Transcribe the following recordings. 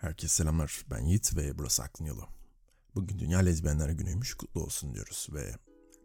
Herkese selamlar. Ben Yiğit ve burası Aklın Yolu. Bugün Dünya Lezbiyenler Günü'ymüş. Kutlu olsun diyoruz ve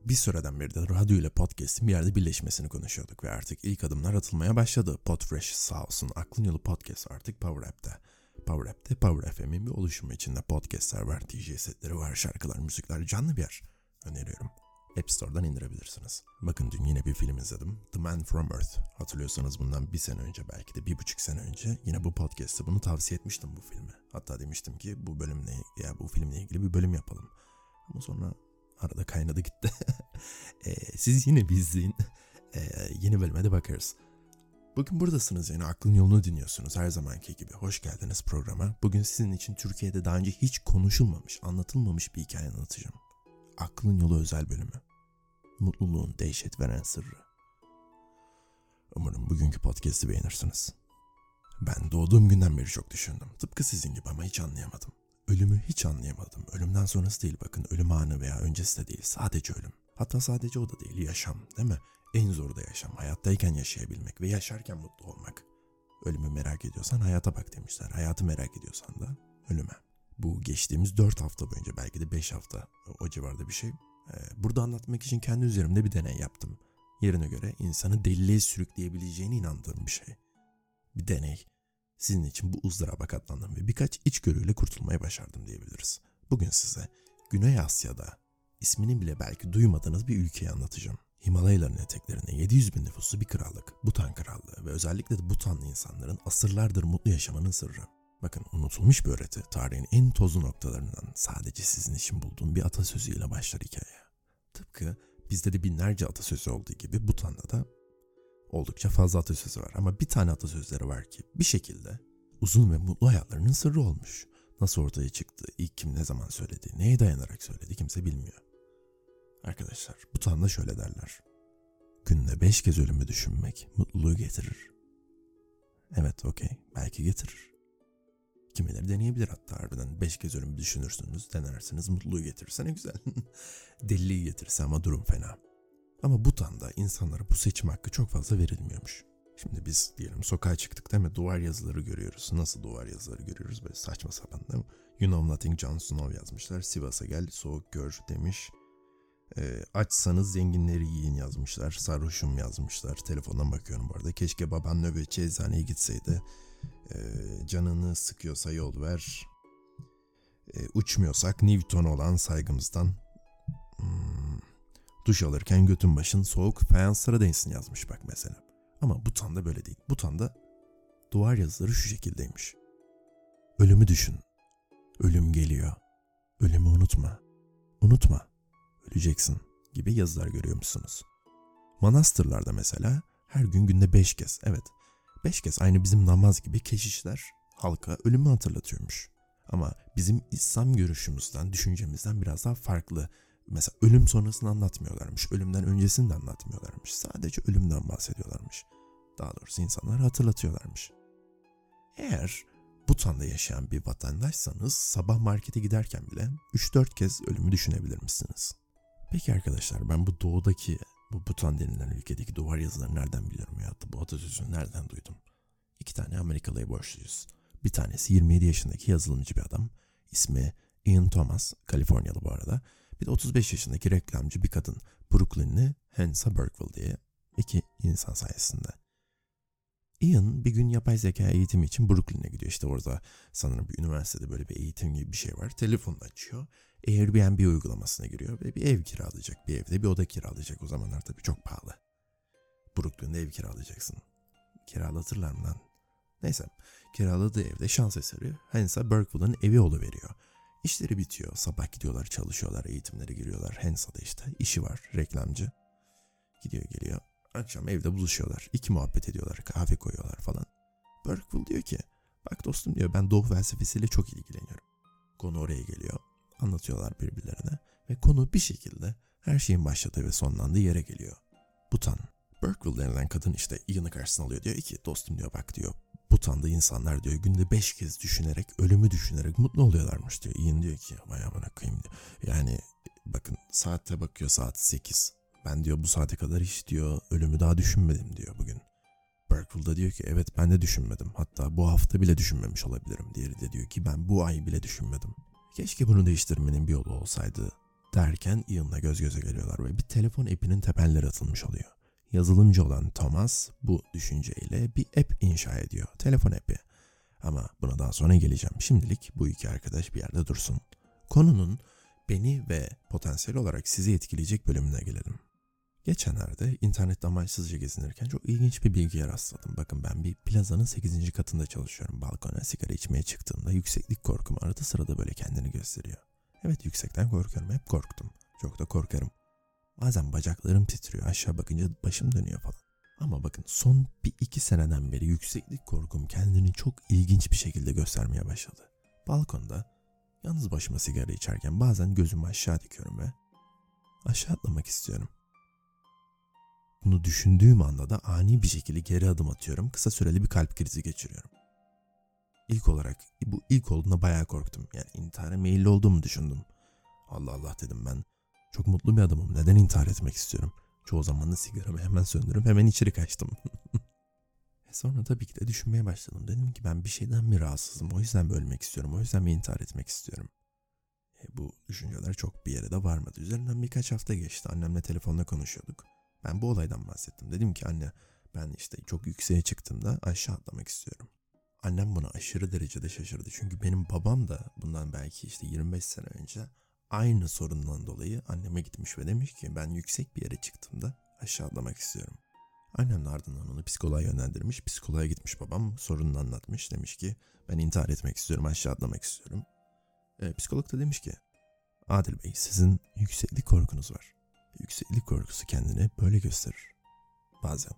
bir süreden beri de radyo ile podcast'in bir yerde birleşmesini konuşuyorduk ve artık ilk adımlar atılmaya başladı. Podfresh sağ olsun Aklın Yolu Podcast artık Power App'te. Power App'te Power FM'in bir oluşumu içinde podcastler var, DJ setleri var, şarkılar, müzikler, canlı bir yer. Öneriyorum. App Store'dan indirebilirsiniz. Bakın dün yine bir film izledim. The Man From Earth. Hatırlıyorsanız bundan bir sene önce belki de bir buçuk sene önce yine bu podcast'te bunu tavsiye etmiştim bu filmi. Hatta demiştim ki bu bölümle ya bu filmle ilgili bir bölüm yapalım. Ama sonra arada kaynadı gitti. e, siz yine bir izleyin. E, yeni bölüme de bakarız. Bugün buradasınız yani aklın yolunu dinliyorsunuz her zamanki gibi. Hoş geldiniz programa. Bugün sizin için Türkiye'de daha önce hiç konuşulmamış, anlatılmamış bir hikaye anlatacağım. Aklın Yolu özel bölümü. Mutluluğun dehşet veren sırrı. Umarım bugünkü podcast'i beğenirsiniz. Ben doğduğum günden beri çok düşündüm. Tıpkı sizin gibi ama hiç anlayamadım. Ölümü hiç anlayamadım. Ölümden sonrası değil bakın. Ölüm anı veya öncesi de değil. Sadece ölüm. Hatta sadece o da değil. Yaşam değil mi? En zoru da yaşam. Hayattayken yaşayabilmek ve yaşarken mutlu olmak. Ölümü merak ediyorsan hayata bak demişler. Hayatı merak ediyorsan da ölüme. Bu geçtiğimiz 4 hafta boyunca belki de 5 hafta o civarda bir şey. Ee, burada anlatmak için kendi üzerimde bir deney yaptım. Yerine göre insanı deliliğe sürükleyebileceğine inandığım bir şey. Bir deney. Sizin için bu ızdıraba katlandım ve birkaç içgörüyle kurtulmaya başardım diyebiliriz. Bugün size Güney Asya'da ismini bile belki duymadığınız bir ülkeyi anlatacağım. Himalayaların eteklerinde 700 bin nüfuslu bir krallık, Butan Krallığı ve özellikle de Butanlı insanların asırlardır mutlu yaşamanın sırrı. Bakın unutulmuş bir öğreti, tarihin en tozlu noktalarından sadece sizin için bulduğum bir atasözüyle başlar hikaye. Tıpkı bizde de binlerce atasözü olduğu gibi Butan'da da oldukça fazla atasözü var. Ama bir tane atasözleri var ki bir şekilde uzun ve mutlu hayatlarının sırrı olmuş. Nasıl ortaya çıktı, ilk kim ne zaman söyledi, neye dayanarak söyledi kimse bilmiyor. Arkadaşlar Butan'da şöyle derler. Günde beş kez ölümü düşünmek mutluluğu getirir. Evet okey belki getirir. Kimileri deneyebilir hatta harbiden. Beş kez ölümü düşünürsünüz, denersiniz, mutluluğu getirirse ne güzel. Deliliği getirirse ama durum fena. Ama Butan'da insanlara bu seçim hakkı çok fazla verilmiyormuş. Şimdi biz diyelim sokağa çıktık değil mi? Duvar yazıları görüyoruz. Nasıl duvar yazıları görüyoruz? Böyle saçma sapan değil mi? You know nothing Jon Snow yazmışlar. Sivas'a gel soğuk gör demiş. E, açsanız zenginleri yiyin yazmışlar. Sarhoşum yazmışlar. Telefondan bakıyorum bu arada. Keşke baban nöbetçi eczaneye gitseydi. E, canını sıkıyorsa yol ver. E, uçmuyorsak Newton olan saygımızdan hmm, duş alırken götün başın soğuk fayanslara değsin yazmış bak mesela. Ama Butan'da böyle değil. Butan'da duvar yazıları şu şekildeymiş. Ölümü düşün. Ölüm geliyor. Ölümü unutma. Unutma. Öleceksin gibi yazılar görüyor musunuz? Manastırlarda mesela her gün günde beş kez, evet beş kez aynı bizim namaz gibi keşişler halka ölümü hatırlatıyormuş. Ama bizim İslam görüşümüzden, düşüncemizden biraz daha farklı. Mesela ölüm sonrasını anlatmıyorlarmış, ölümden öncesini de anlatmıyorlarmış. Sadece ölümden bahsediyorlarmış. Daha doğrusu insanlar hatırlatıyorlarmış. Eğer Butan'da yaşayan bir vatandaşsanız sabah markete giderken bile 3-4 kez ölümü düşünebilir misiniz? Peki arkadaşlar ben bu doğudaki bu Butan denilen ülkedeki duvar yazılarını nereden biliyorum ya da bu atasözünü nereden duydum? İki tane Amerikalıya borçluyuz. Bir tanesi 27 yaşındaki yazılımcı bir adam. İsmi Ian Thomas, Kaliforniyalı bu arada. Bir de 35 yaşındaki reklamcı bir kadın, Brooklynli Hansa Burkeville diye iki insan sayesinde. Ian bir gün yapay zeka eğitimi için Brooklyn'e gidiyor. İşte orada sanırım bir üniversitede böyle bir eğitim gibi bir şey var. Telefonunu açıyor. Airbnb uygulamasına giriyor ve bir ev kiralayacak. Bir evde bir oda kiralayacak. O zamanlar tabii çok pahalı. Brooklyn'de ev kiralayacaksın. Kiralatırlar mı lan? Neyse. Kiraladığı evde şans eseri Hansa Burkeville'ın evi veriyor. İşleri bitiyor. Sabah gidiyorlar çalışıyorlar. Eğitimlere giriyorlar. Hansa'da işte işi var. Reklamcı. Gidiyor geliyor. Akşam evde buluşuyorlar. İki muhabbet ediyorlar. Kahve koyuyorlar falan. Burkeville diyor ki bak dostum diyor ben doğu felsefesiyle çok ilgileniyorum. Konu oraya geliyor. Anlatıyorlar birbirlerine ve konu bir şekilde her şeyin başladığı ve sonlandığı yere geliyor. Butan. Burkeville denilen kadın işte Ian'ı karşısına alıyor. Diyor ki dostum diyor bak diyor Butan'da insanlar diyor günde beş kez düşünerek, ölümü düşünerek mutlu oluyorlarmış diyor. Ian diyor ki vay amına koyayım diyor. Yani bakın saatte bakıyor saat sekiz. Ben diyor bu saate kadar hiç diyor ölümü daha düşünmedim diyor bugün. Berkeley da diyor ki evet ben de düşünmedim. Hatta bu hafta bile düşünmemiş olabilirim. Diğeri de diyor ki ben bu ay bile düşünmedim. Keşke bunu değiştirmenin bir yolu olsaydı derken Ian'la göz göze geliyorlar ve bir telefon app'inin temelleri atılmış oluyor. Yazılımcı olan Thomas bu düşünceyle bir app inşa ediyor. Telefon app'i. Ama buna daha sonra geleceğim. Şimdilik bu iki arkadaş bir yerde dursun. Konunun beni ve potansiyel olarak sizi etkileyecek bölümüne gelelim. Geçenlerde internette amaçsızca gezinirken çok ilginç bir bilgiye rastladım. Bakın ben bir plazanın 8. katında çalışıyorum. Balkona sigara içmeye çıktığımda yükseklik korkum arada sırada böyle kendini gösteriyor. Evet yüksekten korkuyorum. Hep korktum. Çok da korkarım. Bazen bacaklarım titriyor. Aşağı bakınca başım dönüyor falan. Ama bakın son bir iki seneden beri yükseklik korkum kendini çok ilginç bir şekilde göstermeye başladı. Balkonda yalnız başıma sigara içerken bazen gözümü aşağı dikiyorum ve aşağı atlamak istiyorum. Bunu düşündüğüm anda da ani bir şekilde geri adım atıyorum. Kısa süreli bir kalp krizi geçiriyorum. İlk olarak bu ilk olduğunda bayağı korktum. Yani intihara meyilli olduğumu düşündüm. Allah Allah dedim ben. Çok mutlu bir adamım. Neden intihar etmek istiyorum? Çoğu zaman da sigaramı hemen söndürüp hemen içeri kaçtım. e sonra tabii ki de düşünmeye başladım. Dedim ki ben bir şeyden mi rahatsızım? O yüzden mi ölmek istiyorum? O yüzden mi intihar etmek istiyorum? E bu düşünceler çok bir yere de varmadı. Üzerinden birkaç hafta geçti. Annemle telefonla konuşuyorduk. Ben bu olaydan bahsettim. Dedim ki anne ben işte çok yükseğe çıktığımda aşağı atlamak istiyorum. Annem buna aşırı derecede şaşırdı. Çünkü benim babam da bundan belki işte 25 sene önce aynı sorundan dolayı anneme gitmiş ve demiş ki ben yüksek bir yere çıktığımda aşağı atlamak istiyorum. Annem ardından onu psikoloğa yönlendirmiş. Psikoloğa gitmiş babam sorununu anlatmış. Demiş ki ben intihar etmek istiyorum aşağı atlamak istiyorum. E, psikolog da demiş ki Adil Bey sizin yükseklik korkunuz var. Yükseklik korkusu kendini böyle gösterir. Bazen.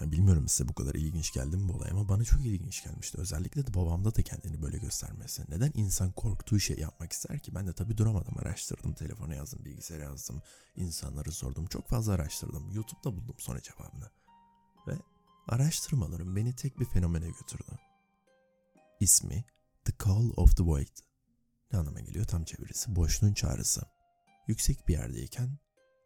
Yani bilmiyorum size bu kadar ilginç geldi mi bu olay ama bana çok ilginç gelmişti. Özellikle de babamda da kendini böyle göstermesi. Neden insan korktuğu şey yapmak ister ki? Ben de tabii duramadım. Araştırdım, telefona yazdım, bilgisayara yazdım. insanları sordum. Çok fazla araştırdım. YouTube'da buldum sonra cevabını. Ve araştırmalarım beni tek bir fenomene götürdü. İsmi The Call of the Void. Ne anlama geliyor tam çevirisi? Boşluğun çağrısı. Yüksek bir yerdeyken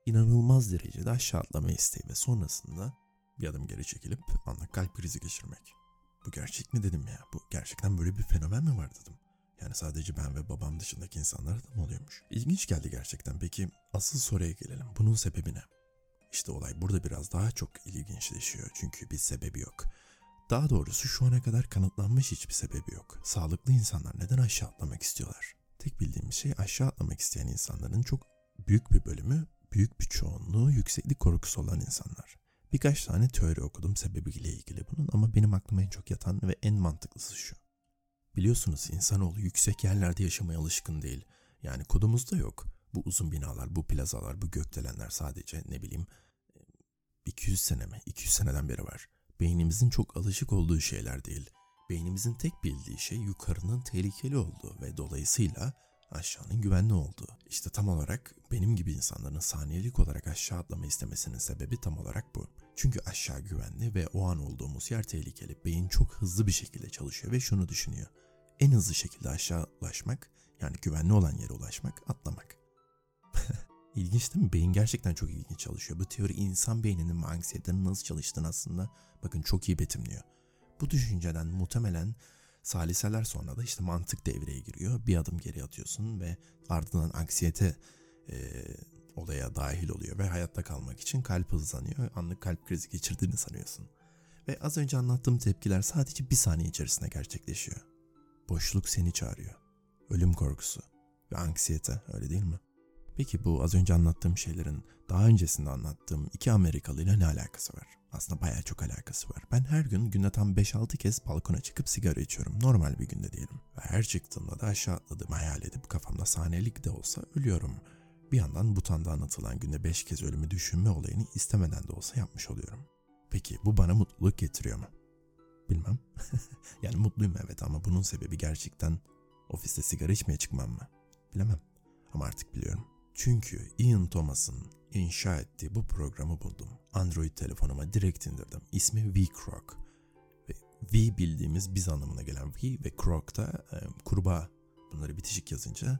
inanılmaz derecede aşağı atlama isteği ve sonrasında bir adım geri çekilip anlık kalp krizi geçirmek. Bu gerçek mi dedim ya? Bu gerçekten böyle bir fenomen mi var dedim. Yani sadece ben ve babam dışındaki insanlara da mı oluyormuş? İlginç geldi gerçekten. Peki asıl soruya gelelim. Bunun sebebi ne? İşte olay burada biraz daha çok ilginçleşiyor. Çünkü bir sebebi yok. Daha doğrusu şu ana kadar kanıtlanmış hiçbir sebebi yok. Sağlıklı insanlar neden aşağı atlamak istiyorlar? Tek bildiğimiz şey aşağı atlamak isteyen insanların çok büyük bir bölümü, büyük bir çoğunluğu yükseklik korkusu olan insanlar. Birkaç tane teori okudum sebebiyle ilgili bunun ama benim aklıma en çok yatan ve en mantıklısı şu. Biliyorsunuz insanoğlu yüksek yerlerde yaşamaya alışkın değil. Yani kodumuzda yok. Bu uzun binalar, bu plazalar, bu gökdelenler sadece ne bileyim 200 sene mi? 200 seneden beri var. Beynimizin çok alışık olduğu şeyler değil. Beynimizin tek bildiği şey yukarının tehlikeli olduğu ve dolayısıyla aşağının güvenli olduğu. İşte tam olarak benim gibi insanların saniyelik olarak aşağı atlama istemesinin sebebi tam olarak bu. Çünkü aşağı güvenli ve o an olduğumuz yer tehlikeli. Beyin çok hızlı bir şekilde çalışıyor ve şunu düşünüyor. En hızlı şekilde aşağı ulaşmak, yani güvenli olan yere ulaşmak, atlamak. İlginç değil mi? Beyin gerçekten çok ilginç çalışıyor. Bu teori insan beyninin ve anksiyetenin nasıl çalıştığını aslında bakın çok iyi betimliyor. Bu düşünceden muhtemelen saliseler sonra da işte mantık devreye giriyor. Bir adım geri atıyorsun ve ardından anksiyete e, olaya dahil oluyor ve hayatta kalmak için kalp hızlanıyor. Anlık kalp krizi geçirdiğini sanıyorsun. Ve az önce anlattığım tepkiler sadece bir saniye içerisinde gerçekleşiyor. Boşluk seni çağırıyor. Ölüm korkusu ve anksiyete öyle değil mi? Peki bu az önce anlattığım şeylerin daha öncesinde anlattığım iki Amerikalı ile ne alakası var? Aslında baya çok alakası var. Ben her gün günde tam 5-6 kez balkona çıkıp sigara içiyorum. Normal bir günde diyelim. Ve her çıktığımda da aşağı atladığımı hayal edip kafamda saniyelik de olsa ölüyorum. Bir yandan butanda anlatılan günde 5 kez ölümü düşünme olayını istemeden de olsa yapmış oluyorum. Peki bu bana mutluluk getiriyor mu? Bilmem. yani mutluyum evet ama bunun sebebi gerçekten ofiste sigara içmeye çıkmam mı? Bilemem. Ama artık biliyorum. Çünkü Ian Thomas'ın inşa ettiği bu programı buldum. Android telefonuma direkt indirdim. İsmi VCroc. V bildiğimiz biz anlamına gelen V ve Croc da e, kurbağa. Bunları bitişik yazınca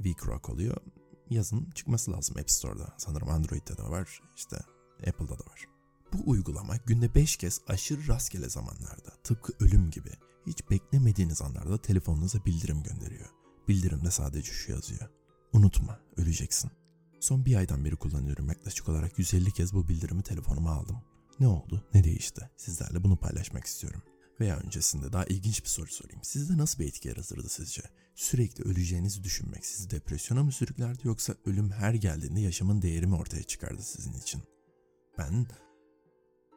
VCroc oluyor. Yazın çıkması lazım App Store'da. Sanırım Android'de de var. işte Apple'da da var. Bu uygulama günde 5 kez aşırı rastgele zamanlarda tıpkı ölüm gibi hiç beklemediğiniz anlarda telefonunuza bildirim gönderiyor. Bildirimde sadece şu yazıyor. Unutma, öleceksin. Son bir aydan beri kullanıyorum. Yaklaşık olarak 150 kez bu bildirimi telefonuma aldım. Ne oldu, ne değişti? Sizlerle bunu paylaşmak istiyorum. Veya öncesinde daha ilginç bir soru sorayım. Sizde nasıl bir etki yaratırdı sizce? Sürekli öleceğinizi düşünmek sizi depresyona mı sürüklerdi yoksa ölüm her geldiğinde yaşamın değeri mi ortaya çıkardı sizin için? Ben,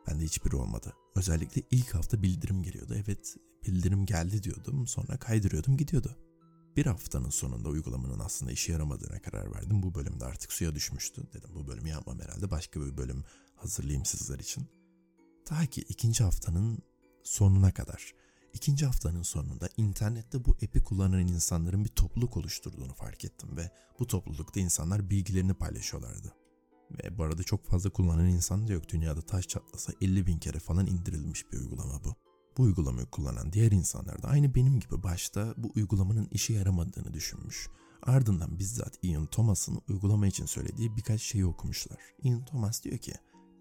ben de hiçbiri olmadı. Özellikle ilk hafta bildirim geliyordu. Evet bildirim geldi diyordum sonra kaydırıyordum gidiyordu. Bir haftanın sonunda uygulamanın aslında işe yaramadığına karar verdim. Bu bölümde artık suya düşmüştü. Dedim bu bölümü yapmam herhalde. Başka bir bölüm hazırlayayım sizler için. Ta ki ikinci haftanın sonuna kadar. İkinci haftanın sonunda internette bu app'i kullanan insanların bir topluluk oluşturduğunu fark ettim ve bu toplulukta insanlar bilgilerini paylaşıyorlardı. Ve bu arada çok fazla kullanan insan da yok. Dünyada taş çatlasa 50 bin kere falan indirilmiş bir uygulama bu. Bu uygulamayı kullanan diğer insanlar da aynı benim gibi başta bu uygulamanın işe yaramadığını düşünmüş. Ardından bizzat Ian Thomas'ın uygulama için söylediği birkaç şeyi okumuşlar. Ian Thomas diyor ki,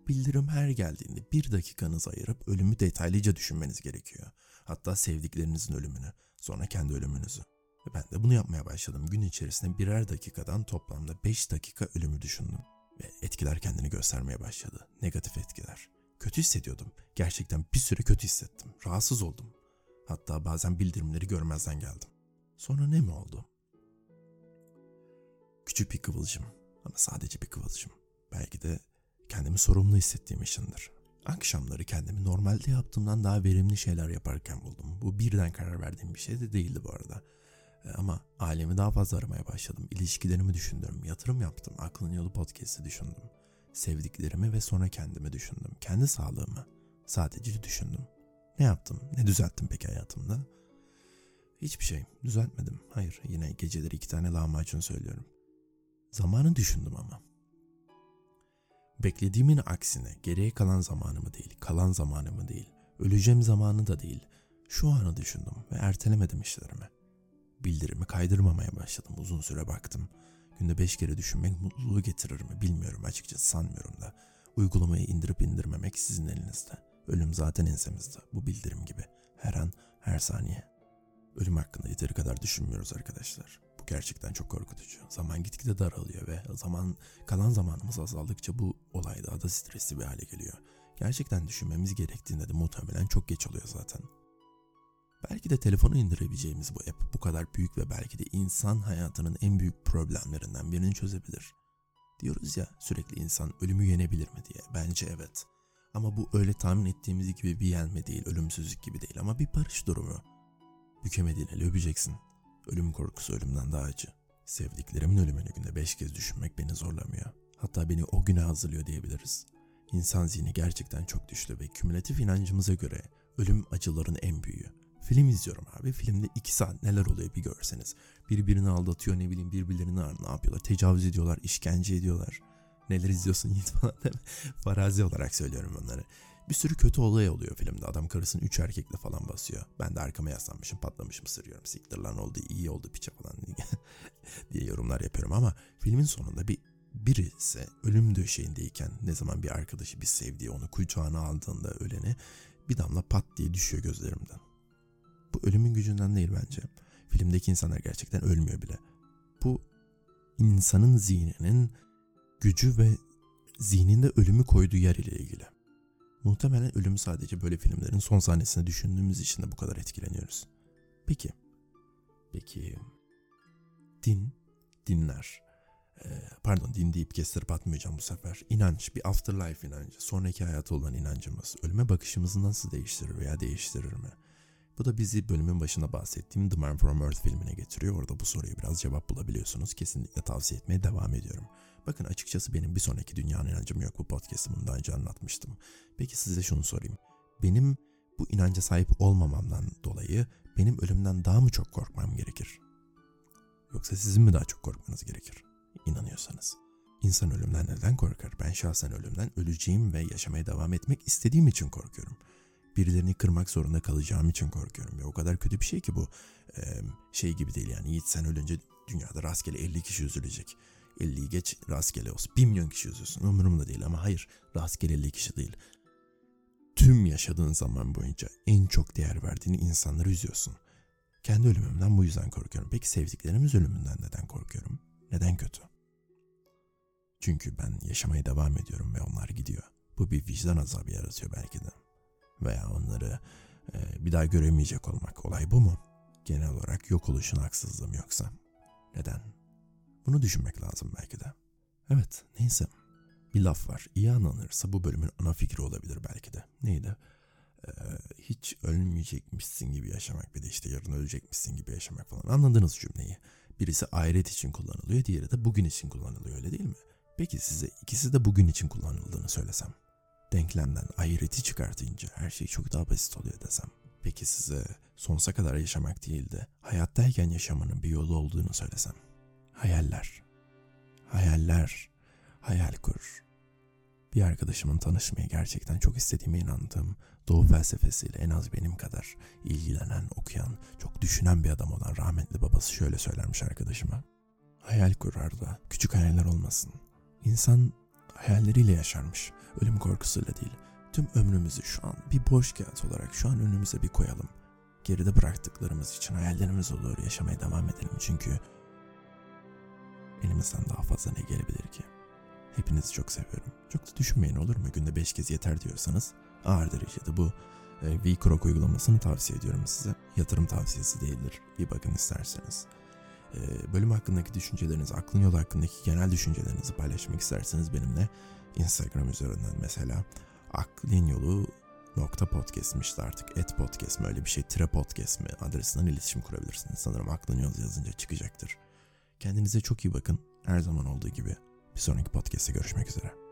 bildirim her geldiğinde bir dakikanızı ayırıp ölümü detaylıca düşünmeniz gerekiyor. Hatta sevdiklerinizin ölümünü, sonra kendi ölümünüzü. Ben de bunu yapmaya başladım. Gün içerisinde birer dakikadan toplamda 5 dakika ölümü düşündüm. Ve etkiler kendini göstermeye başladı. Negatif etkiler. Kötü hissediyordum. Gerçekten bir süre kötü hissettim. Rahatsız oldum. Hatta bazen bildirimleri görmezden geldim. Sonra ne mi oldu? Küçük bir kıvılcım ama sadece bir kıvılcım. Belki de kendimi sorumlu hissettiğim içindir. Akşamları kendimi normalde yaptığımdan daha verimli şeyler yaparken buldum. Bu birden karar verdiğim bir şey de değildi bu arada. E, ama ailemi daha fazla aramaya başladım. İlişkilerimi düşündüm. Yatırım yaptım. Aklın Yolu Podcast'ı düşündüm. Sevdiklerimi ve sonra kendimi düşündüm. Kendi sağlığımı sadece düşündüm. Ne yaptım? Ne düzelttim peki hayatımda? Hiçbir şey. Düzeltmedim. Hayır. Yine geceleri iki tane lahmacun söylüyorum. Zamanı düşündüm ama. Beklediğimin aksine geriye kalan zamanımı değil, kalan zamanımı değil, öleceğim zamanı da değil, şu anı düşündüm ve ertelemedim işlerimi. Bildirimi kaydırmamaya başladım, uzun süre baktım. Günde beş kere düşünmek mutluluğu getirir mi bilmiyorum açıkçası sanmıyorum da. Uygulamayı indirip indirmemek sizin elinizde. Ölüm zaten ensemizde. Bu bildirim gibi. Her an, her saniye. Ölüm hakkında yeteri kadar düşünmüyoruz arkadaşlar. Bu gerçekten çok korkutucu. Zaman gitgide daralıyor ve zaman kalan zamanımız azaldıkça bu olay daha da stresli bir hale geliyor. Gerçekten düşünmemiz gerektiğinde de muhtemelen çok geç oluyor zaten. Belki de telefonu indirebileceğimiz bu app bu kadar büyük ve belki de insan hayatının en büyük problemlerinden birini çözebilir. Diyoruz ya sürekli insan ölümü yenebilir mi diye. Bence evet. Ama bu öyle tahmin ettiğimiz gibi bir yenme değil, ölümsüzlük gibi değil ama bir barış durumu. Bükemediğin eli öpeceksin. Ölüm korkusu ölümden daha acı. Sevdiklerimin ölümünü günde beş kez düşünmek beni zorlamıyor. Hatta beni o güne hazırlıyor diyebiliriz. İnsan zihni gerçekten çok düştü ve kümülatif inancımıza göre ölüm acıların en büyüğü. Film izliyorum abi. Filmde iki saat neler oluyor bir görseniz. Birbirini aldatıyor ne bileyim birbirlerini ne yapıyorlar. Tecavüz ediyorlar, işkence ediyorlar. Neler izliyorsun Yiğit falan mi? Farazi olarak söylüyorum onları. Bir sürü kötü olay oluyor filmde. Adam karısını üç erkekle falan basıyor. Ben de arkama yaslanmışım patlamışım sırıyorum. Siktir lan oldu iyi oldu piçe falan diye yorumlar yapıyorum. Ama filmin sonunda bir birisi ölüm döşeğindeyken ne zaman bir arkadaşı bir sevdiği onu kucağına aldığında öleni bir damla pat diye düşüyor gözlerimden. Bu ölümün gücünden değil bence. Filmdeki insanlar gerçekten ölmüyor bile. Bu insanın zihninin gücü ve zihninde ölümü koyduğu yer ile ilgili. Muhtemelen ölümü sadece böyle filmlerin son sahnesinde düşündüğümüz için de bu kadar etkileniyoruz. Peki, peki din, dinler, ee, pardon din deyip kestirip atmayacağım bu sefer. İnanç, bir afterlife inancı, sonraki hayata olan inancımız, ölüme bakışımızı nasıl değiştirir veya değiştirir mi? Bu da bizi bölümün başında bahsettiğim The Man From Earth filmine getiriyor. Orada bu soruyu biraz cevap bulabiliyorsunuz. Kesinlikle tavsiye etmeye devam ediyorum. Bakın açıkçası benim bir sonraki dünyanın inancım yok. Bu podcast'ı bunu daha önce anlatmıştım. Peki size şunu sorayım. Benim bu inanca sahip olmamamdan dolayı benim ölümden daha mı çok korkmam gerekir? Yoksa sizin mi daha çok korkmanız gerekir? İnanıyorsanız. İnsan ölümden neden korkar? Ben şahsen ölümden öleceğim ve yaşamaya devam etmek istediğim için korkuyorum birilerini kırmak zorunda kalacağım için korkuyorum. Ve o kadar kötü bir şey ki bu ee, şey gibi değil yani Yiğit sen ölünce dünyada rastgele 50 kişi üzülecek. 50'yi geç rastgele olsun. 1 milyon kişi üzülsün umurumda değil ama hayır rastgele 50 kişi değil. tüm yaşadığın zaman boyunca en çok değer verdiğin insanları üzüyorsun. Kendi ölümümden bu yüzden korkuyorum. Peki sevdiklerimiz ölümünden neden korkuyorum? Neden kötü? Çünkü ben yaşamaya devam ediyorum ve onlar gidiyor. Bu bir vicdan azabı yaratıyor belki de. Veya onları e, bir daha göremeyecek olmak. Olay bu mu? Genel olarak yok oluşun haksızlığı mı yoksa? Neden? Bunu düşünmek lazım belki de. Evet, neyse. Bir laf var. İyi anlanırsa bu bölümün ana fikri olabilir belki de. Neydi? Ee, hiç ölmeyecekmişsin gibi yaşamak bir de işte yarın ölecekmişsin gibi yaşamak falan. Anladınız cümleyi. Birisi ahiret için kullanılıyor, diğeri de bugün için kullanılıyor öyle değil mi? Peki size ikisi de bugün için kullanıldığını söylesem. Denklemden ahireti çıkartınca her şey çok daha basit oluyor desem. Peki size sonsuza kadar yaşamak değil de hayattayken yaşamanın bir yolu olduğunu söylesem. Hayaller. Hayaller. Hayal kur. Bir arkadaşımın tanışmayı gerçekten çok istediğime inandığım, doğu felsefesiyle en az benim kadar ilgilenen, okuyan, çok düşünen bir adam olan rahmetli babası şöyle söylermiş arkadaşıma. Hayal kur Arda, küçük hayaller olmasın. İnsan hayalleriyle yaşarmış, ölüm korkusuyla değil. Tüm ömrümüzü şu an bir boş kağıt olarak şu an önümüze bir koyalım. Geride bıraktıklarımız için hayallerimiz olur yaşamaya devam edelim çünkü elimizden daha fazla ne gelebilir ki? Hepinizi çok seviyorum. Çok da düşünmeyin olur mu? Günde 5 kez yeter diyorsanız ağır derecede bu e, VKROK uygulamasını tavsiye ediyorum size. Yatırım tavsiyesi değildir. Bir bakın isterseniz. E, bölüm hakkındaki düşüncelerinizi, aklın yolu hakkındaki genel düşüncelerinizi paylaşmak isterseniz benimle Instagram üzerinden mesela aklın yolu nokta podcast'miş artık et podcast mi öyle bir şey tire podcast mi adresinden iletişim kurabilirsiniz. Sanırım aklın yolu yazınca çıkacaktır. Kendinize çok iyi bakın. Her zaman olduğu gibi bir sonraki podcast'te görüşmek üzere.